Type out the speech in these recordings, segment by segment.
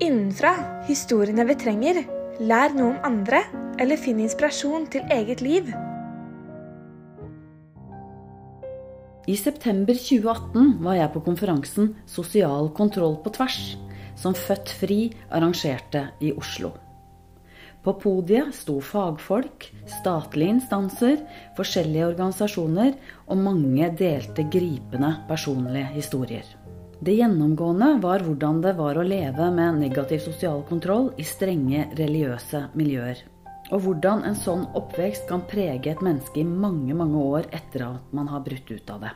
Innenfra historiene vi trenger. Lær noe om andre, eller finn inspirasjon til eget liv. I september 2018 var jeg på konferansen Sosial kontroll på tvers, som Født Fri arrangerte i Oslo. På podiet sto fagfolk, statlige instanser, forskjellige organisasjoner, og mange delte gripende personlige historier. Det gjennomgående var hvordan det var å leve med negativ sosial kontroll i strenge religiøse miljøer. Og hvordan en sånn oppvekst kan prege et menneske i mange, mange år etter at man har brutt ut av det.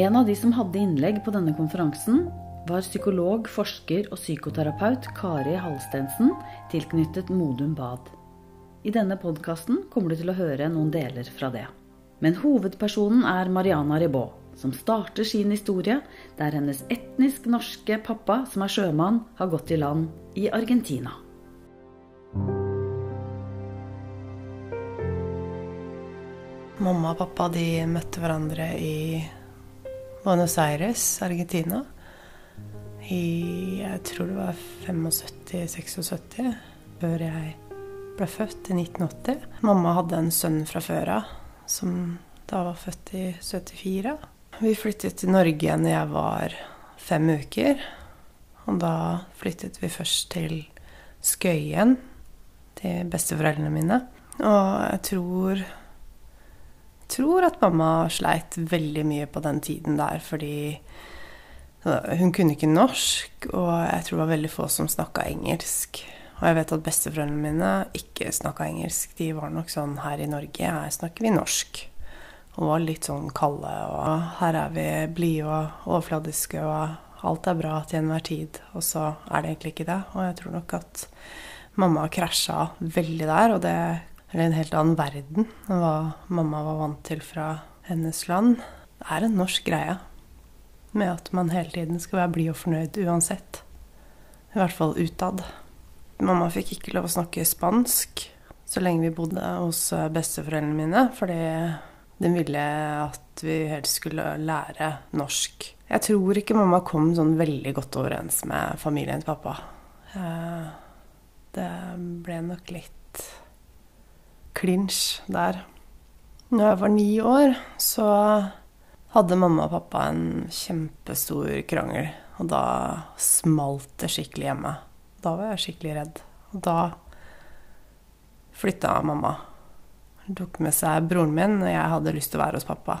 En av de som hadde innlegg på denne konferansen, var psykolog, forsker og psykoterapeut Kari Halstensen, tilknyttet Modum Bad. I denne podkasten kommer du til å høre noen deler fra det. Men hovedpersonen er Mariana Ribot, som starter sin historie der hennes etnisk norske pappa, som er sjømann, har gått i land i Argentina. Mamma og pappa de møtte hverandre i Buenos Aires, Argentina. I jeg tror det var 75-76, før jeg ble født i 1980. Mamma hadde en sønn fra før av, som da var født i 74. Vi flyttet til Norge når jeg var fem uker. Og da flyttet vi først til Skøyen, til besteforeldrene mine. Og jeg tror tror at mamma sleit veldig mye på den tiden der fordi hun kunne ikke norsk, og jeg tror det var veldig få som snakka engelsk. Og jeg vet at besteforeldrene mine ikke snakka engelsk. De var nok sånn her i Norge, her snakker vi norsk. Og var litt sånn kalde, og her er vi blide og overfladiske, og alt er bra til enhver tid. Og så er det egentlig ikke det. Og jeg tror nok at mamma krasja veldig der, og det er en helt annen verden enn hva mamma var vant til fra hennes land. Det er en norsk greie med at man hele tiden skal være blid og fornøyd uansett. I hvert fall utad. Mamma fikk ikke lov å snakke spansk så lenge vi bodde hos besteforeldrene mine, fordi de ville at vi helst skulle lære norsk. Jeg tror ikke mamma kom sånn veldig godt overens med familien til pappa. Det ble nok litt klinsj der. Når jeg var ni år, så hadde mamma og pappa en kjempestor krangel. Og da smalt det skikkelig hjemme. Da var jeg skikkelig redd. Og da flytta mamma. Tok med seg broren min, og jeg hadde lyst til å være hos pappa.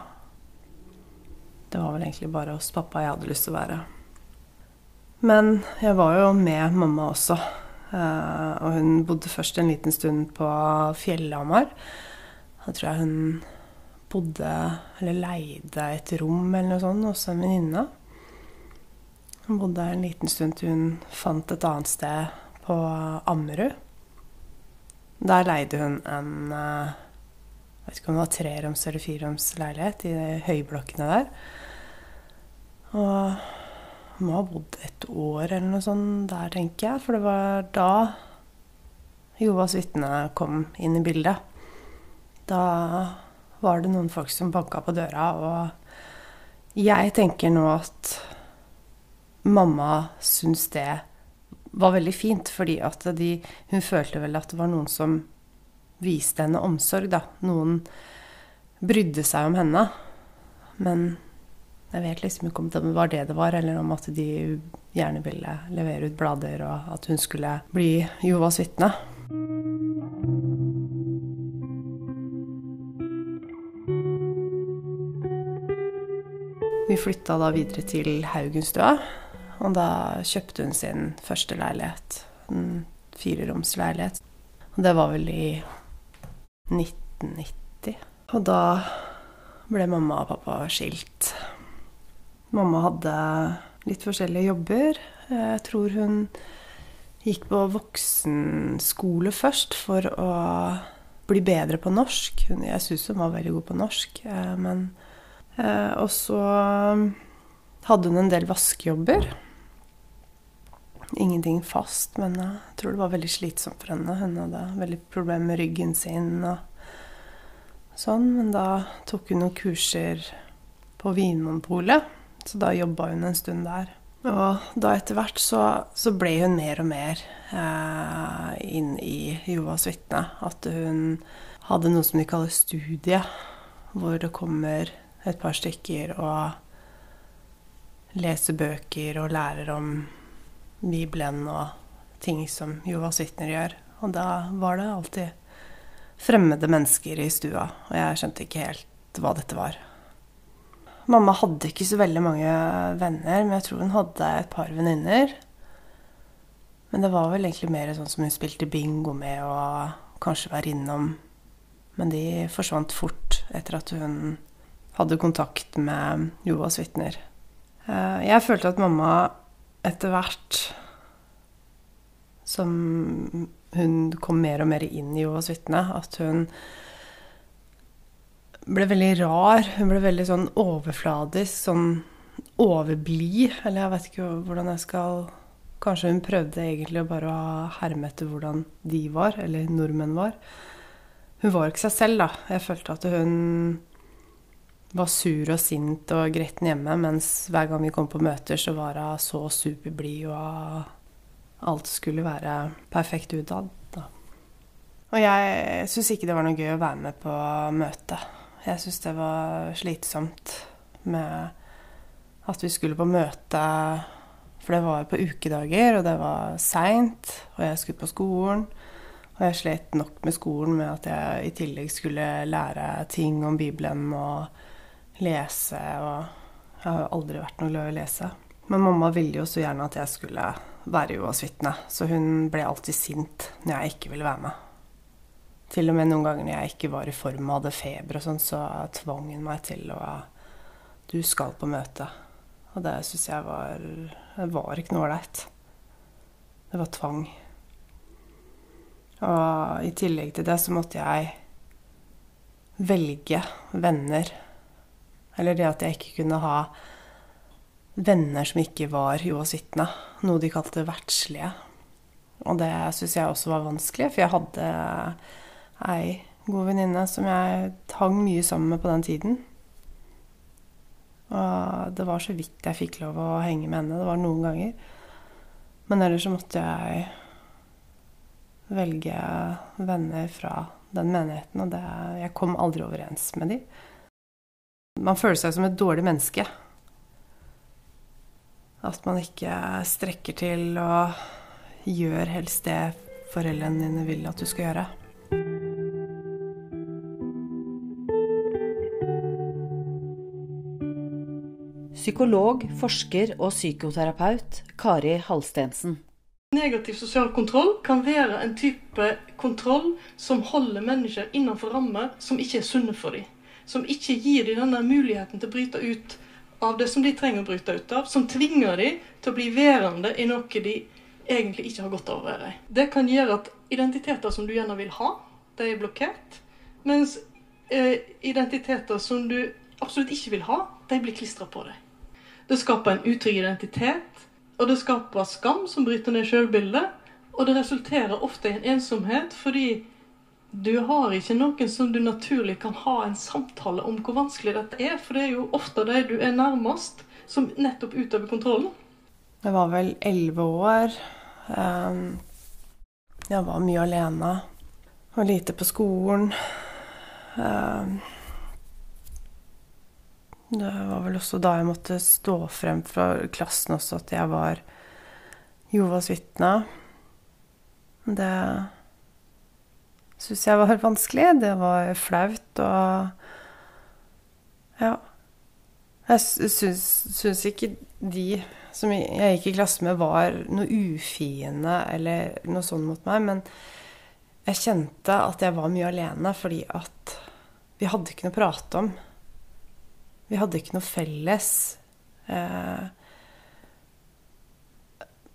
Det var vel egentlig bare hos pappa jeg hadde lyst til å være. Men jeg var jo med mamma også. Uh, og hun bodde først en liten stund på Fjellhamar. Da tror jeg hun bodde, eller leide et rom eller noe sånt hos en venninne. Hun bodde der en liten stund til hun fant et annet sted på Ammerud. Der leide hun en uh, jeg vet ikke om det var treroms eller fireroms leilighet i de høyblokkene der. Og må ha bodd et år eller noe sånt der, tenker jeg. For det var da Jovas vitne kom inn i bildet. Da var det noen folk som banka på døra, og jeg tenker nå at mamma syns det var veldig fint, fordi at de Hun følte vel at det var noen som viste henne omsorg, da. Noen brydde seg om henne. Men jeg vet liksom ikke om det var det det var, eller om at de gjerne ville levere ut blader, og at hun skulle bli Jovas vitne. Vi flytta da videre til Haugenstua, og da kjøpte hun sin første leilighet. En fireromsleilighet. Og det var vel i 1990. Og da ble mamma og pappa skilt. Mamma hadde litt forskjellige jobber. Jeg tror hun gikk på voksenskole først for å bli bedre på norsk. Jeg syns hun var veldig god på norsk. Eh, men eh, Og så hadde hun en del vaskejobber. Ingenting fast, men jeg tror det var veldig slitsomt for henne. Hun hadde veldig problemer med ryggen sin og sånn. Men da tok hun noen kurser på Vinmonopolet. Så da jobba hun en stund der. Og da etter hvert så, så ble hun mer og mer eh, inn i Jovas vitne. At hun hadde noe som de kaller studie, hvor det kommer et par stykker og leser bøker og lærer om Bibelen og ting som Jovas vitner gjør. Og da var det alltid fremmede mennesker i stua, og jeg skjønte ikke helt hva dette var. Mamma hadde ikke så veldig mange venner, men jeg tror hun hadde et par venninner. Men det var vel egentlig mer sånn som hun spilte bingo med og kanskje være innom. Men de forsvant fort etter at hun hadde kontakt med Jovas vitner. Eh, jeg følte at mamma etter hvert som hun kom mer og mer inn i Jovas vitne, at hun ble veldig rar. Hun ble veldig sånn overfladisk, sånn overblid. Eller jeg vet ikke hvordan jeg skal Kanskje hun prøvde egentlig bare å herme etter hvordan de var, eller nordmenn var. Hun var ikke seg selv, da. Jeg følte at hun var sur og sint og gretten hjemme, mens hver gang vi kom på møter, så var hun så superblid, og alt skulle være perfekt utad. Og jeg syns ikke det var noe gøy å være med på møtet. Jeg syns det var slitsomt med at vi skulle på møte, for det var på ukedager, og det var seint, og jeg skulle på skolen. Og jeg slet nok med skolen med at jeg i tillegg skulle lære ting om Bibelen og lese, og jeg har aldri vært noe glad i å lese. Men mamma ville jo så gjerne at jeg skulle være Jehovas vitne, så hun ble alltid sint når jeg ikke ville være med. Til og med noen ganger når jeg ikke var i form og hadde feber og sånn, så tvang hun meg til å Du skal på møte. Og det syns jeg var Det var ikke noe ålreit. Det var tvang. Og i tillegg til det så måtte jeg velge venner. Eller det at jeg ikke kunne ha venner som ikke var Joas vitne. Noe de kalte verdslige. Og det syns jeg også var vanskelig, for jeg hadde ei god venninne som jeg hang mye sammen med på den tiden. Og det var så vidt jeg fikk lov å henge med henne. Det var noen ganger. Men ellers så måtte jeg velge venner fra den menigheten, og det, jeg kom aldri overens med dem. Man føler seg som et dårlig menneske. At man ikke strekker til og gjør helst det foreldrene dine vil at du skal gjøre. Psykolog, forsker og psykoterapeut Kari Halstensen. Negativ sosial kontroll kan være en type kontroll som holder mennesker innenfor rammer som ikke er sunne for dem. Som ikke gir dem denne muligheten til å bryte ut av det som de trenger å bryte ut av. Som tvinger dem til å bli værende i noe de egentlig ikke har godt av å være i. Det kan gjøre at identiteter som du gjerne vil ha, de er blokkert. Mens eh, identiteter som du absolutt ikke vil ha, de blir klistra på deg. Det skaper en utrygg identitet, og det skaper skam som bryter ned sjølbildet. Og det resulterer ofte i en ensomhet fordi du har ikke noen som du naturlig kan ha en samtale om hvor vanskelig dette er. For det er jo ofte de du er nærmest, som nettopp utøver kontrollen. Jeg var vel elleve år. Ehm, jeg var mye alene. Og lite på skolen. Ehm, det var vel også da jeg måtte stå frem fra klassen også, at jeg var Jovas vitne. Det syns jeg var vanskelig. Det var flaut og Ja. Jeg syns ikke de som jeg gikk i klasse med, var noe ufine eller noe sånt mot meg, men jeg kjente at jeg var mye alene fordi at vi hadde ikke noe å prate om. Vi hadde ikke noe felles. Eh,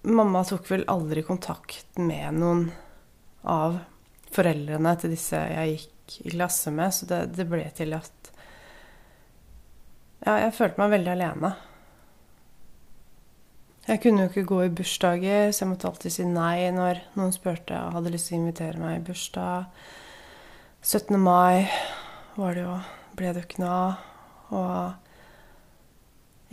mamma tok vel aldri kontakt med noen av foreldrene til disse jeg gikk i klasse med, så det, det ble til at Ja, jeg følte meg veldig alene. Jeg kunne jo ikke gå i bursdager, så jeg måtte alltid si nei når noen spurte og hadde lyst til å invitere meg i bursdag. 17. mai var det jo, ble det jo ikke noe av. Og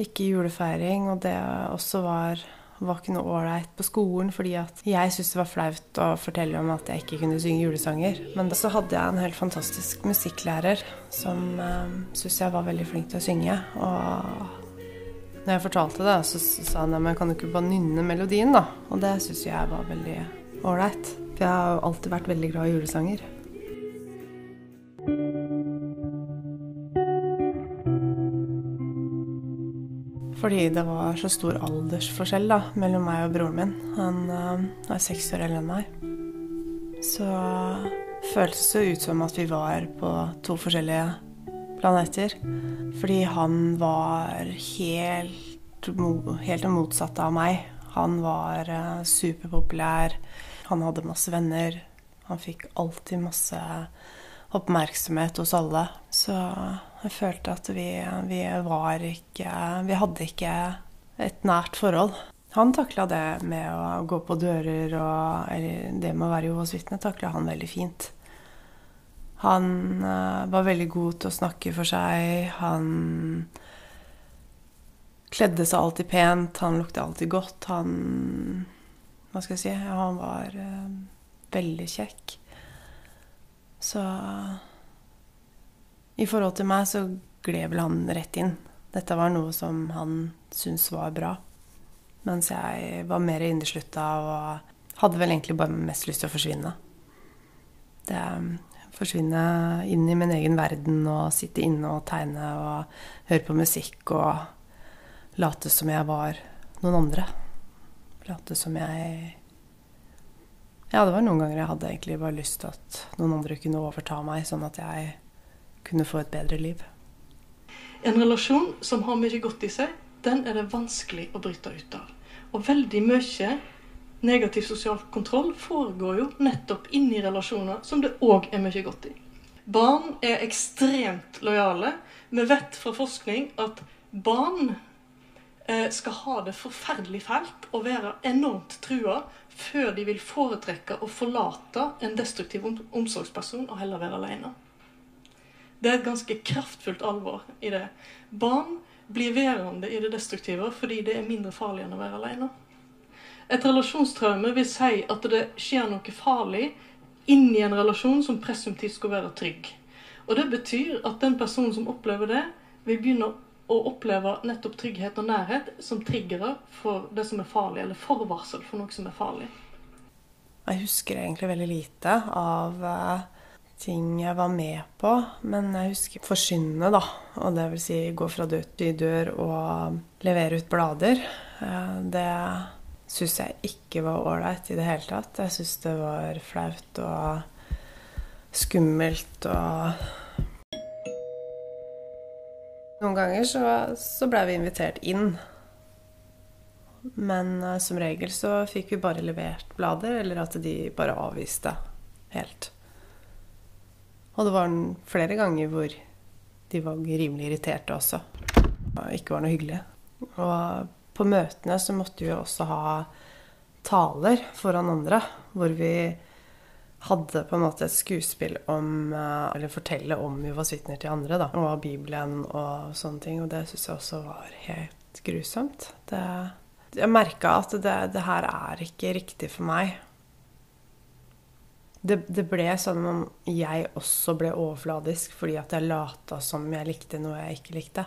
ikke julefeiring, og det også var, var ikke noe ålreit på skolen, fordi at jeg syntes det var flaut å fortelle om at jeg ikke kunne synge julesanger. Men så hadde jeg en helt fantastisk musikklærer som eh, syntes jeg var veldig flink til å synge. Og når jeg fortalte det, så sa han men kan du ikke bare nynne melodien, da? Og det syns jeg var veldig ålreit. For jeg har alltid vært veldig glad i julesanger. Fordi det var så stor aldersforskjell da, mellom meg og broren min. Han uh, er seks år eldre enn meg. Så føltes det ut som at vi var på to forskjellige planeter. Fordi han var helt, helt det motsatte av meg. Han var uh, superpopulær. Han hadde masse venner. Han fikk alltid masse oppmerksomhet hos alle. Så jeg følte at vi, vi var ikke Vi hadde ikke et nært forhold. Han takla det med å gå på dører og Eller det med å være Jehovas vitne takla han veldig fint. Han uh, var veldig god til å snakke for seg. Han kledde seg alltid pent. Han lukta alltid godt. Han Hva skal jeg si? Han var uh, veldig kjekk. Så i forhold til meg så gled vel han rett inn. Dette var noe som han syntes var bra. Mens jeg var mer inneslutta og hadde vel egentlig bare mest lyst til å forsvinne. Det Forsvinne inn i min egen verden og sitte inne og tegne og høre på musikk og late som jeg var noen andre. Late som jeg Ja, det var noen ganger jeg hadde egentlig bare lyst til at noen andre kunne overta meg, sånn at jeg kunne få et bedre liv. En relasjon som har mye godt i seg, den er det vanskelig å bryte ut av. Og veldig mye negativ sosial kontroll foregår jo nettopp inni relasjoner som det òg er mye godt i. Barn er ekstremt lojale. Vi vet fra forskning at barn eh, skal ha det forferdelig fælt og være enormt trua før de vil foretrekke å forlate en destruktiv omsorgsperson og heller være alene. Det er et ganske kraftfullt alvor i det. Barn blir værende i det destruktive fordi det er mindre farlig enn å være alene. Et relasjonstraume vil si at det skjer noe farlig inni en relasjon som presumptivt skal være trygg. Og Det betyr at den personen som opplever det, vil begynne å oppleve nettopp trygghet og nærhet som triggere for det som er farlig, eller forvarsel for noe som er farlig. Jeg husker egentlig veldig lite av uh ting jeg var med på. Men jeg husker forsyne, da. Og det vil si gå fra dør til dør og levere ut blader. Eh, det syns jeg ikke var ålreit i det hele tatt. Jeg syns det var flaut og skummelt og Noen ganger så, så blei vi invitert inn. Men uh, som regel så fikk vi bare levert blader, eller at de bare avviste helt. Og det var flere ganger hvor de var rimelig irriterte også. Og ikke var noe hyggelig. Og på møtene så måtte vi også ha taler foran andre, hvor vi hadde på en måte et skuespill om eh, Eller fortelle om Jehovas vitner til andre, da. Og Bibelen og sånne ting. Og det syns jeg også var helt grusomt. Det, jeg merka at det, det her er ikke riktig for meg det, det, ble sånn om jeg også ble overfladisk fordi at jeg lata som jeg likte noe jeg ikke likte.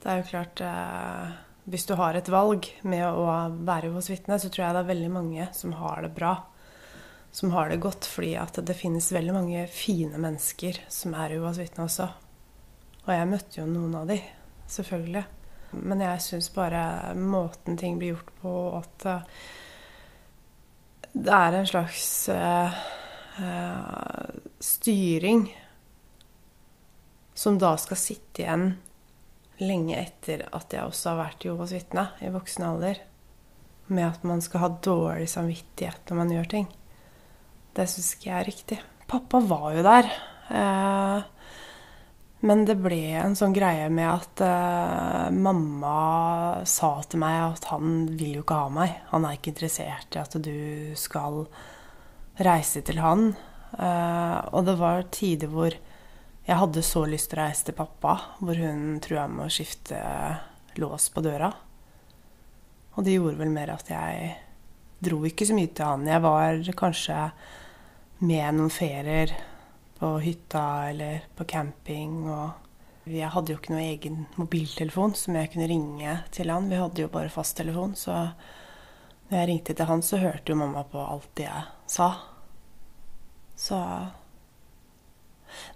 Det er jo klart eh, Hvis du har et valg med å være hos vitne, så tror jeg det er veldig mange som har det bra. Som har det godt, fordi at det finnes veldig mange fine mennesker som er hos vitne også. Og jeg møtte jo noen av de, selvfølgelig. Men jeg syns bare måten ting blir gjort på, at eh, det er en slags eh, Eh, styring som da skal sitte igjen lenge etter at jeg også har vært Jehovas vitne i voksen alder, med at man skal ha dårlig samvittighet når man gjør ting. Det syns ikke jeg er riktig. Pappa var jo der. Eh, men det ble en sånn greie med at uh, mamma sa til meg at han vil jo ikke ha meg. Han er ikke interessert i at du skal reise til han. Uh, og det var tider hvor jeg hadde så lyst til å reise til pappa, hvor hun trua med å skifte lås på døra. Og det gjorde vel mer at jeg dro ikke så mye til han. Jeg var kanskje med noen ferier på hytta eller på camping. Og jeg hadde jo ikke noen egen mobiltelefon som jeg kunne ringe til han. Vi hadde jo bare fasttelefon, så når jeg ringte til han, så hørte jo mamma på alt det jeg sa. Så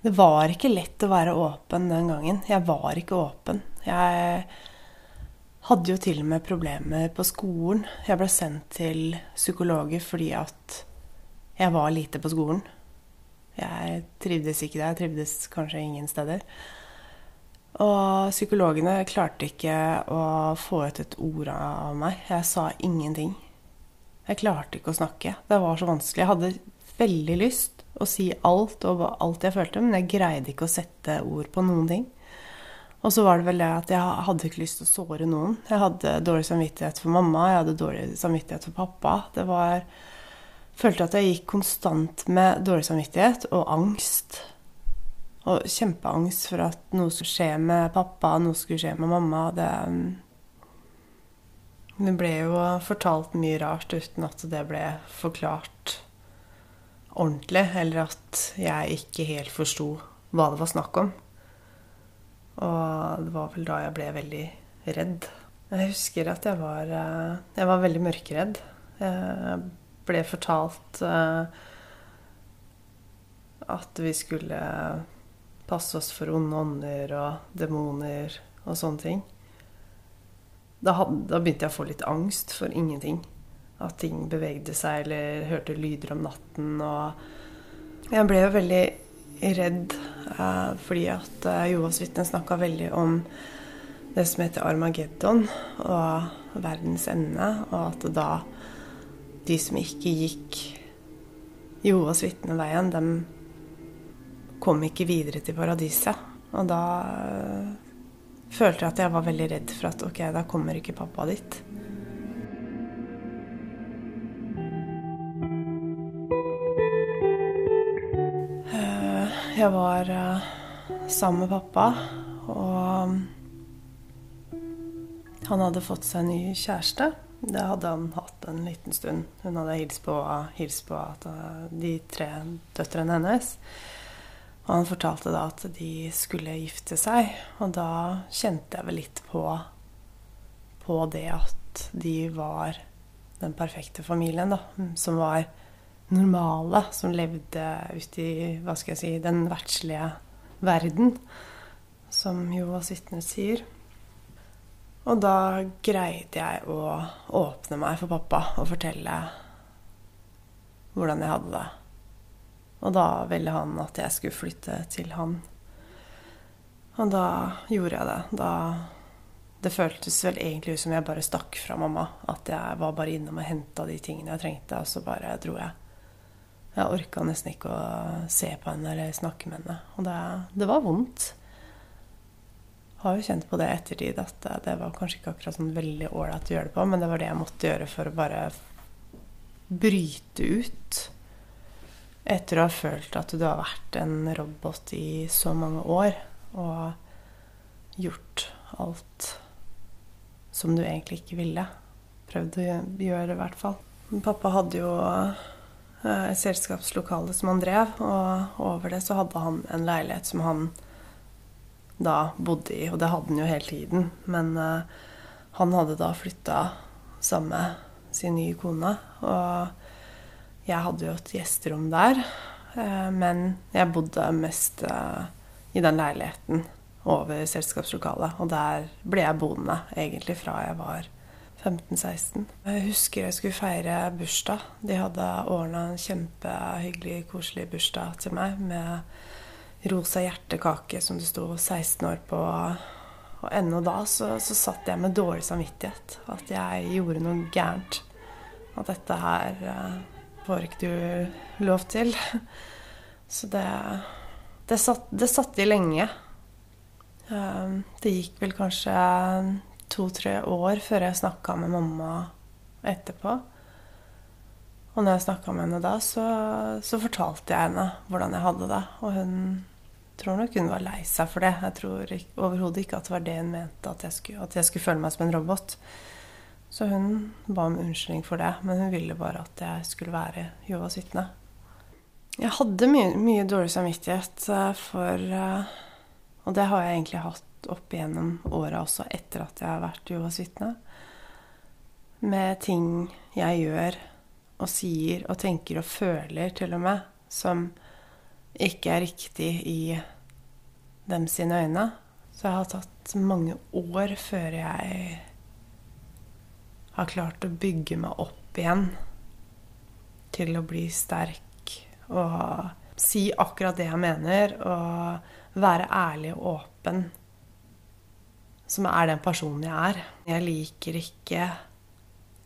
det var ikke lett å være åpen den gangen. Jeg var ikke åpen. Jeg hadde jo til og med problemer på skolen. Jeg ble sendt til psykologer fordi at jeg var lite på skolen. Jeg trivdes ikke der. Jeg trivdes kanskje ingen steder. Og psykologene klarte ikke å få ut et ord av meg. Jeg sa ingenting. Jeg klarte ikke å snakke. Det var så vanskelig. Jeg hadde veldig lyst å si alt og alt jeg følte, men jeg greide ikke å sette ord på noen ting. Og så var det vel det at jeg hadde ikke lyst til å såre noen. Jeg hadde dårlig samvittighet for mamma, jeg hadde dårlig samvittighet for pappa. Det var Følte at jeg gikk konstant med dårlig samvittighet og angst. Og kjempeangst for at noe skulle skje med pappa, noe skulle skje med mamma. Det Det ble jo fortalt mye rart uten at det ble forklart ordentlig, eller at jeg ikke helt forsto hva det var snakk om. Og det var vel da jeg ble veldig redd. Jeg husker at jeg var, eh, jeg var veldig mørkeredd. Jeg ble fortalt eh, at vi skulle passe oss for onde ånder og demoner og sånne ting. Da, hadde, da begynte jeg å få litt angst for ingenting at ting bevegde seg eller hørte lyder om natten. Og jeg ble jo veldig redd eh, fordi at eh, Jovas vitne snakka veldig om det som heter Armageddon og verdens ende, og at da de som ikke gikk Jovas vitne-veien, de kom ikke videre til paradiset. Og da eh, følte jeg at jeg var veldig redd for at ok, da kommer ikke pappa dit. Jeg var uh, sammen med pappa, og han hadde fått seg en ny kjæreste. Det hadde han hatt en liten stund. Hun hadde hilst på, hilst på uh, de tre døtrene hennes. Og han fortalte da at de skulle gifte seg, og da kjente jeg vel litt på, på det at de var den perfekte familien, da. Som var normale som levde ute i hva skal jeg si, den verdslige verden, som Jovas vitner sier. Og da greide jeg å åpne meg for pappa og fortelle hvordan jeg hadde det. Og da ville han at jeg skulle flytte til han. Og da gjorde jeg det. Da Det føltes vel egentlig ut som jeg bare stakk fra mamma. At jeg var bare innom og henta de tingene jeg trengte, og så bare dro jeg. Jeg orka nesten ikke å se på henne eller snakke med henne. Og det, det var vondt. Jeg har jo kjent på det i ettertid at det var kanskje ikke akkurat sånn veldig ålreit å gjøre det på, men det var det jeg måtte gjøre for å bare bryte ut. Etter å ha følt at du har vært en robot i så mange år og gjort alt som du egentlig ikke ville. Prøvd å gjøre, i hvert fall. Pappa hadde jo et selskapslokale som han drev. Og over det så hadde han en leilighet som han da bodde i, og det hadde han jo hele tiden. Men uh, han hadde da flytta sammen med sin nye kone. Og jeg hadde jo et gjesterom der. Uh, men jeg bodde mest uh, i den leiligheten over selskapslokalet. Og der ble jeg boende egentlig fra jeg var 15-16. Jeg husker jeg skulle feire bursdag. De hadde ordna en kjempehyggelig, koselig bursdag til meg med rosa hjertekake som det sto 16 år på. Og ennå da så, så satt jeg med dårlig samvittighet. At jeg gjorde noe gærent. At dette her uh, får ikke du lov til. Så det Det satt, det satt i lenge. Uh, det gikk vel kanskje to-tre år før jeg snakka med mamma etterpå. Og når jeg snakka med henne da, så, så, fortalte jeg henne hvordan jeg hadde det. Og hun tror nok hun var lei seg for det. Jeg tror overhodet ikke at det var det hun mente, at jeg, skulle, at jeg skulle føle meg som en robot. Så hun ba om unnskyldning for det, men hun ville bare at jeg skulle være Jehovas vitne. Jeg hadde mye, mye, dårlig samvittighet eh, for eh, Og det har jeg egentlig hatt opp igjennom åra også, etter at jeg har vært Jehovas vitne. Med ting jeg gjør og sier og tenker og føler, til og med, som ikke er riktig i dem sine øyne. Så jeg har tatt mange år før jeg har klart å bygge meg opp igjen til å bli sterk og si akkurat det jeg mener, og være ærlig og åpen, som er den personen jeg er. Jeg liker ikke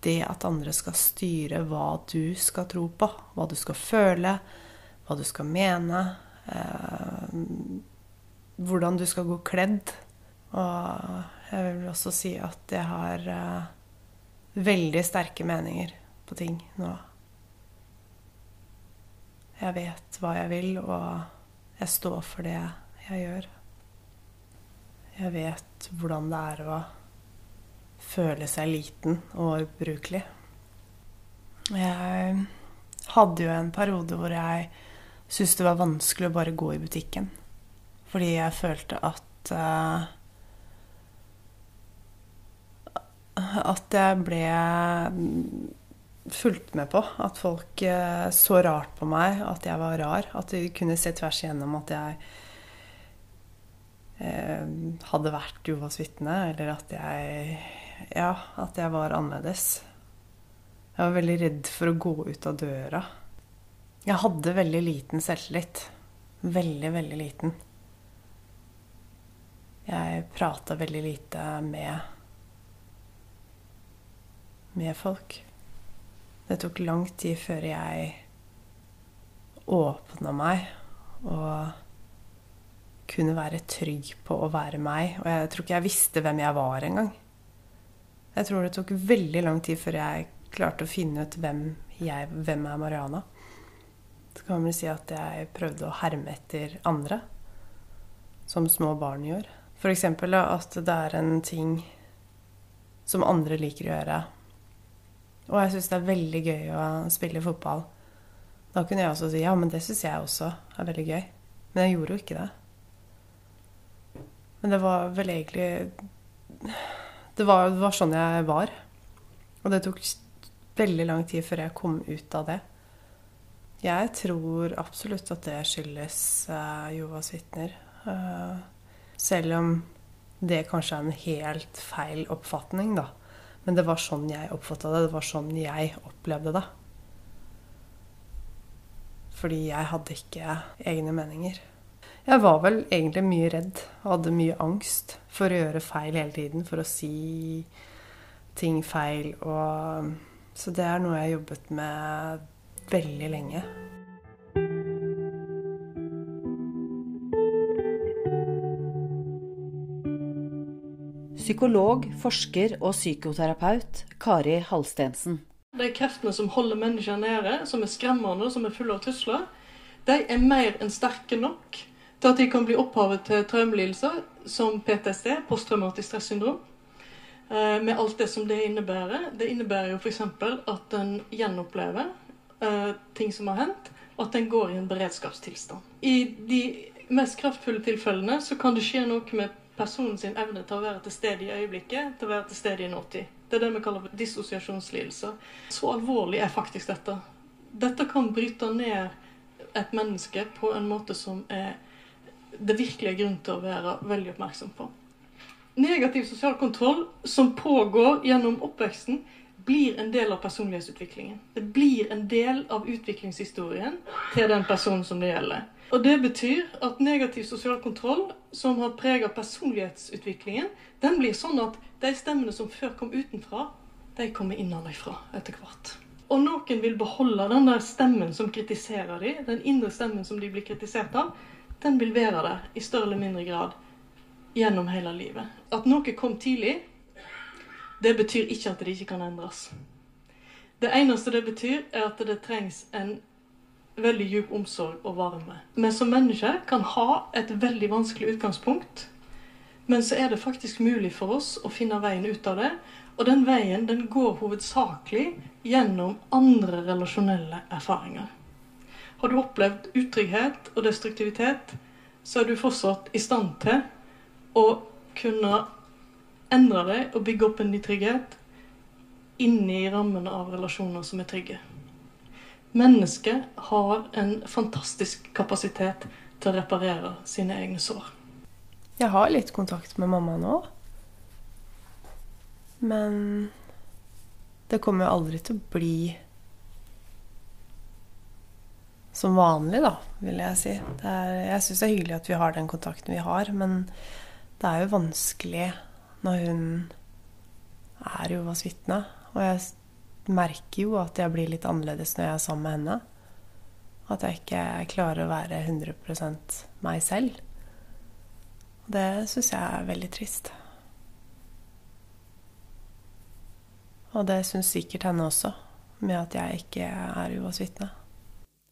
det at andre skal styre hva du skal tro på, hva du skal føle, hva du skal mene, eh, hvordan du skal gå kledd. Og jeg vil også si at jeg har eh, veldig sterke meninger på ting nå. Jeg vet hva jeg vil, og jeg står for det jeg gjør. Jeg vet hvordan det er å føle seg liten og ubrukelig. Jeg hadde jo en periode hvor jeg syntes det var vanskelig å bare gå i butikken. Fordi jeg følte at uh, At jeg ble fulgt med på. At folk uh, så rart på meg, at jeg var rar. At de kunne se tvers igjennom at jeg hadde vært Jovas vitne, eller at jeg Ja, at jeg var annerledes. Jeg var veldig redd for å gå ut av døra. Jeg hadde veldig liten selvtillit. Veldig, veldig liten. Jeg prata veldig lite med med folk. Det tok lang tid før jeg åpna meg og kunne være trygg på å være meg. Og jeg tror ikke jeg visste hvem jeg var engang. Jeg tror det tok veldig lang tid før jeg klarte å finne ut hvem, jeg, hvem er Mariana så kan man vel si at jeg prøvde å herme etter andre. Som små barn gjør. F.eks. at det er en ting som andre liker å gjøre. Og jeg syns det er veldig gøy å spille fotball. Da kunne jeg også si ja, men det syns jeg også er veldig gøy. Men jeg gjorde jo ikke det. Men det var vel egentlig det var, det var sånn jeg var. Og det tok veldig lang tid før jeg kom ut av det. Jeg tror absolutt at det skyldes uh, Jovas vitner. Uh, selv om det kanskje er en helt feil oppfatning, da. Men det var sånn jeg oppfatta det. Det var sånn jeg opplevde det. Fordi jeg hadde ikke egne meninger. Jeg var vel egentlig mye redd og hadde mye angst for å gjøre feil hele tiden. For å si ting feil. Og, så det er noe jeg har jobbet med veldig lenge. Psykolog, forsker og psykoterapeut Kari Halstensen. De kreftene som holder mennesker nede, som er skremmende, som er fulle av trusler, de er mer enn sterke nok til at de kan bli opphavet til traumelidelser som PTSD, posttraumatisk stressyndrom. Eh, med alt det som det innebærer. Det innebærer jo f.eks. at en gjenopplever uh, ting som har hendt, at den går i en beredskapstilstand. I de mest kraftfulle tilfellene så kan det skje noe med personens evne til å være til stede i øyeblikket, til å være til stede i nåtid. Det er det vi kaller for dissosiasjonslidelser. Så alvorlig er faktisk dette. Dette kan bryte ned et menneske på en måte som er det virkelig er grunn til å være veldig oppmerksom på. Negativ sosial kontroll som pågår gjennom oppveksten, blir en del av personlighetsutviklingen. Det blir en del av utviklingshistorien til den personen som det gjelder. Og Det betyr at negativ sosial kontroll, som har preget personlighetsutviklingen, den blir sånn at de stemmene som før kom utenfra, de kommer innenfra etter hvert. Og noen vil beholde den der stemmen som kritiserer dem, den indre stemmen som de blir kritisert av, den vil være der i større eller mindre grad gjennom hele livet. At noe kom tidlig, det betyr ikke at det ikke kan endres. Det eneste det betyr, er at det trengs en veldig djup omsorg og varme. Vi som mennesker kan ha et veldig vanskelig utgangspunkt, men så er det faktisk mulig for oss å finne veien ut av det. Og den veien den går hovedsakelig gjennom andre relasjonelle erfaringer. Har du opplevd utrygghet og destruktivitet, så er du fortsatt i stand til å kunne endre deg og bygge opp en ny trygghet inni rammene av relasjoner som er trygge. Mennesket har en fantastisk kapasitet til å reparere sine egne sår. Jeg har litt kontakt med mamma nå. Men det kommer jo aldri til å bli som vanlig, da, vil jeg si. Er, jeg syns det er hyggelig at vi har den kontakten vi har, men det er jo vanskelig når hun er Jehovas vitne. Og jeg merker jo at jeg blir litt annerledes når jeg er sammen med henne. At jeg ikke klarer å være 100 meg selv. Det syns jeg er veldig trist. Og det syns sikkert henne også, med at jeg ikke er Jehovas vitne.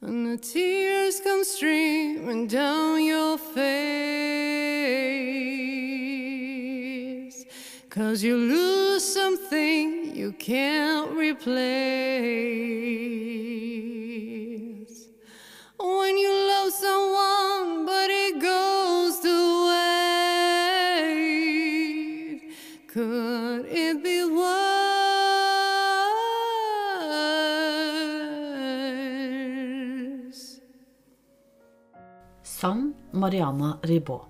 When the tears come streaming down your face. Cause you lose something you can't replace. When you Mariana Ribaud.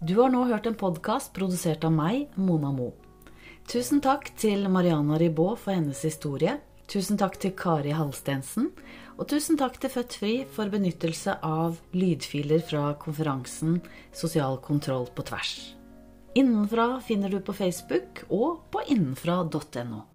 Du har nå hørt en podkast produsert av meg, Mona Mo. Tusen takk til Mariana Ribaud for hennes historie. Tusen takk til Kari Halstensen. Og tusen takk til Født Fri for benyttelse av lydfiler fra konferansen Sosial kontroll på tvers. Innenfra finner du på Facebook og på innenfra.no.